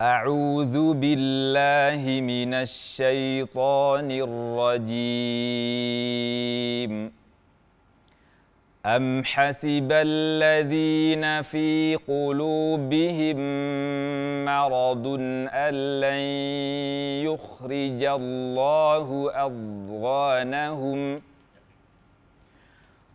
أعوذ بالله من الشيطان الرجيم. أم حسب الذين في قلوبهم مرض أن لن يخرج الله أضغانهم ۖ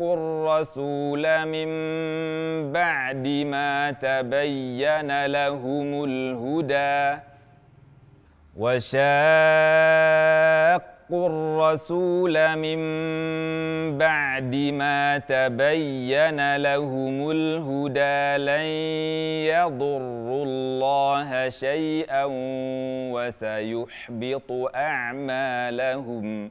الرسول من بعد ما تبين لهم الهدى. وشاقوا الرسول من بعد ما تبين لهم الهدى. لن يضروا الله شيئا وسيحبط أعمالهم.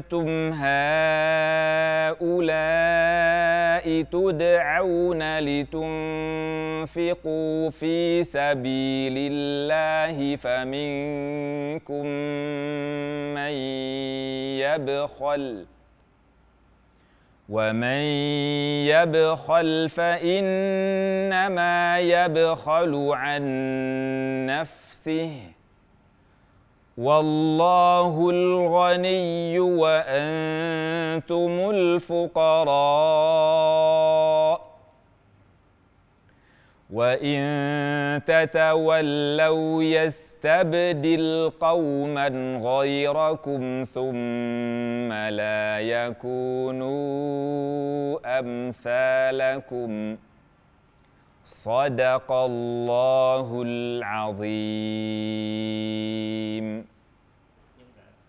أنتم هؤلاء تدعون لتنفقوا في سبيل الله فمنكم من يبخل ومن يبخل فإنما يبخل عن نفسه والله الغني وأنتم الفقراء. وإن تتولوا يستبدل قوما غيركم ثم لا يكونوا أمثالكم. صدق الله العظيم.